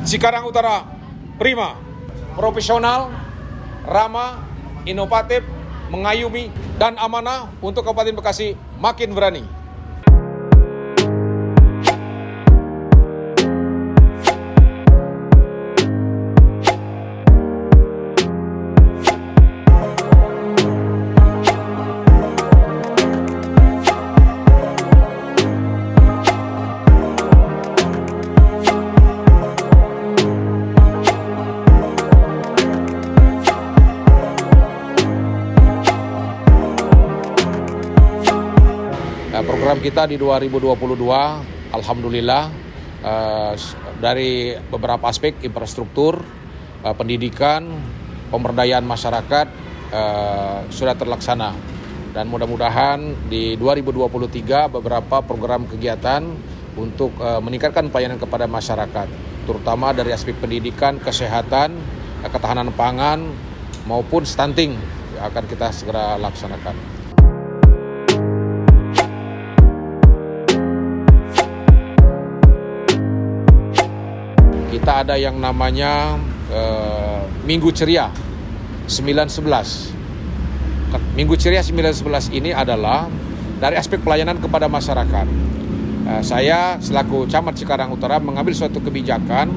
Cikarang Utara prima, profesional, ramah, inovatif, mengayumi, dan amanah untuk Kabupaten Bekasi makin berani. Nah, program kita di 2022, alhamdulillah eh, dari beberapa aspek infrastruktur, eh, pendidikan, pemberdayaan masyarakat eh, sudah terlaksana. Dan mudah-mudahan di 2023 beberapa program kegiatan untuk meningkatkan pelayanan kepada masyarakat, terutama dari aspek pendidikan, kesehatan, eh, ketahanan pangan maupun stunting akan kita segera laksanakan. Kita ada yang namanya uh, Minggu Ceria 911. Minggu Ceria 911 ini adalah dari aspek pelayanan kepada masyarakat. Uh, saya selaku Camat Cikarang Utara mengambil suatu kebijakan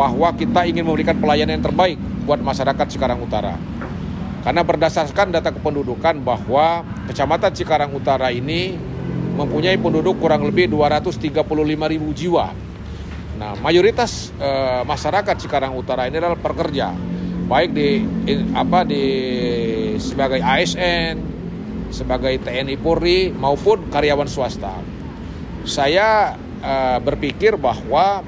bahwa kita ingin memberikan pelayanan yang terbaik buat masyarakat Cikarang Utara. Karena berdasarkan data kependudukan bahwa Kecamatan Cikarang Utara ini mempunyai penduduk kurang lebih 235 ribu jiwa Nah, mayoritas uh, masyarakat Cikarang Utara ini adalah pekerja, baik di in, apa di sebagai ASN, sebagai TNI Polri maupun karyawan swasta. Saya uh, berpikir bahwa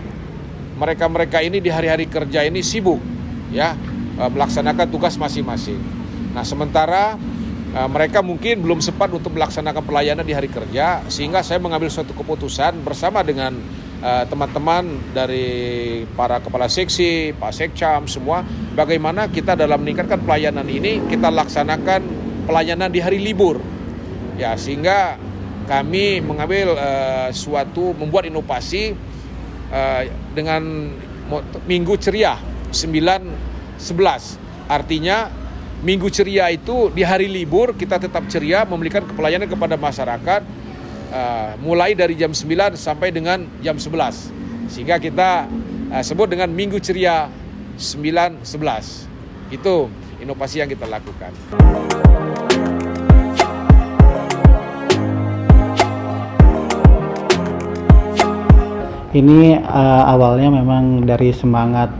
mereka-mereka ini di hari-hari kerja ini sibuk ya uh, melaksanakan tugas masing-masing. Nah, sementara uh, mereka mungkin belum sempat untuk melaksanakan pelayanan di hari kerja sehingga saya mengambil suatu keputusan bersama dengan teman-teman uh, dari para kepala seksi, Pak Sekcam semua bagaimana kita dalam meningkatkan pelayanan ini kita laksanakan pelayanan di hari libur. Ya, sehingga kami mengambil uh, suatu membuat inovasi uh, dengan Minggu Ceria 9 11. Artinya Minggu Ceria itu di hari libur kita tetap ceria memberikan pelayanan kepada masyarakat uh, mulai dari jam 9 sampai dengan jam 11 sehingga kita uh, sebut dengan Minggu Ceria 9 11 itu inovasi yang kita lakukan. Ini uh, awalnya memang dari semangat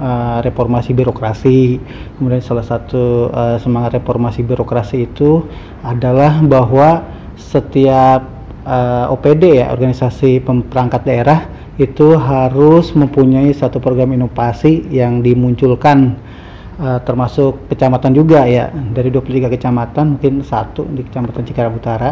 uh, reformasi birokrasi. Kemudian salah satu uh, semangat reformasi birokrasi itu adalah bahwa setiap uh, eh, OPD ya organisasi perangkat daerah itu harus mempunyai satu program inovasi yang dimunculkan uh, termasuk kecamatan juga ya. Dari 23 kecamatan mungkin satu di kecamatan Cikarang Utara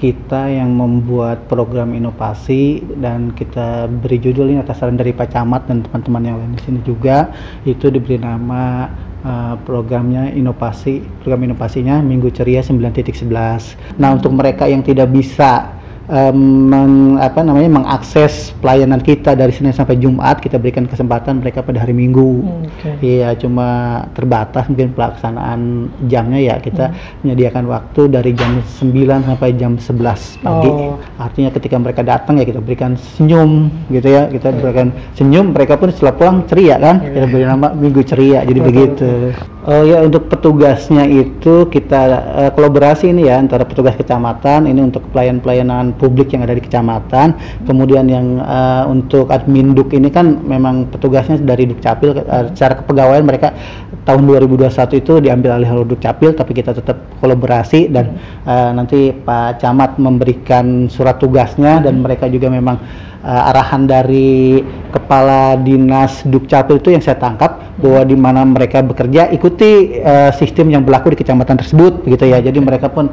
kita yang membuat program inovasi dan kita beri judul ini atas saran dari Pak Camat dan teman-teman yang lain di sini juga. Itu diberi nama uh, programnya inovasi program inovasinya Minggu Ceria 9.11. Nah, untuk mereka yang tidak bisa um, meng, apa namanya mengakses pelayanan kita dari Senin sampai Jumat kita berikan kesempatan mereka pada hari Minggu. Okay. Iya, cuma terbatas mungkin pelaksanaan jamnya ya kita hmm. menyediakan waktu dari jam 9 sampai jam 11 pagi. Oh. Artinya ketika mereka datang ya kita berikan senyum gitu ya, kita okay. berikan senyum mereka pun setelah pulang ceria kan. Yeah. Kita beri nama Minggu ceria. Jadi betul, begitu. Oh ya untuk petugasnya itu kita uh, kolaborasi ini ya antara petugas kecamatan ini untuk pelayan-pelayanan publik yang ada di kecamatan. Kemudian yang uh, untuk admin duk ini kan memang petugasnya dari Dukcapil uh, secara kepegawaian mereka tahun 2021 itu diambil alih oleh Dukcapil tapi kita tetap kolaborasi dan uh, nanti Pak Camat memberikan surat tugasnya dan mereka juga memang uh, arahan dari kepala dinas Dukcapil itu yang saya tangkap bahwa di mana mereka bekerja ikuti uh, sistem yang berlaku di kecamatan tersebut begitu ya. Jadi mereka pun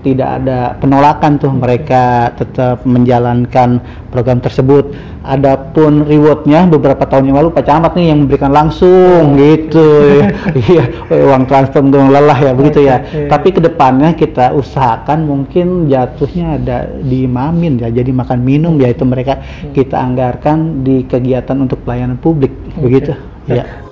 tidak ada penolakan tuh mereka tetap menjalankan program tersebut. Adapun rewardnya beberapa tahun yang lalu Pak Camat nih yang memberikan langsung gitu. Iya, uang transfer untuk lelah ya begitu ya. Tapi ke depannya kita usahakan mungkin jatuhnya ada di mamin ya. Jadi makan minum yaitu mereka kita anggarkan di kegiatan untuk pelayanan publik begitu? Ya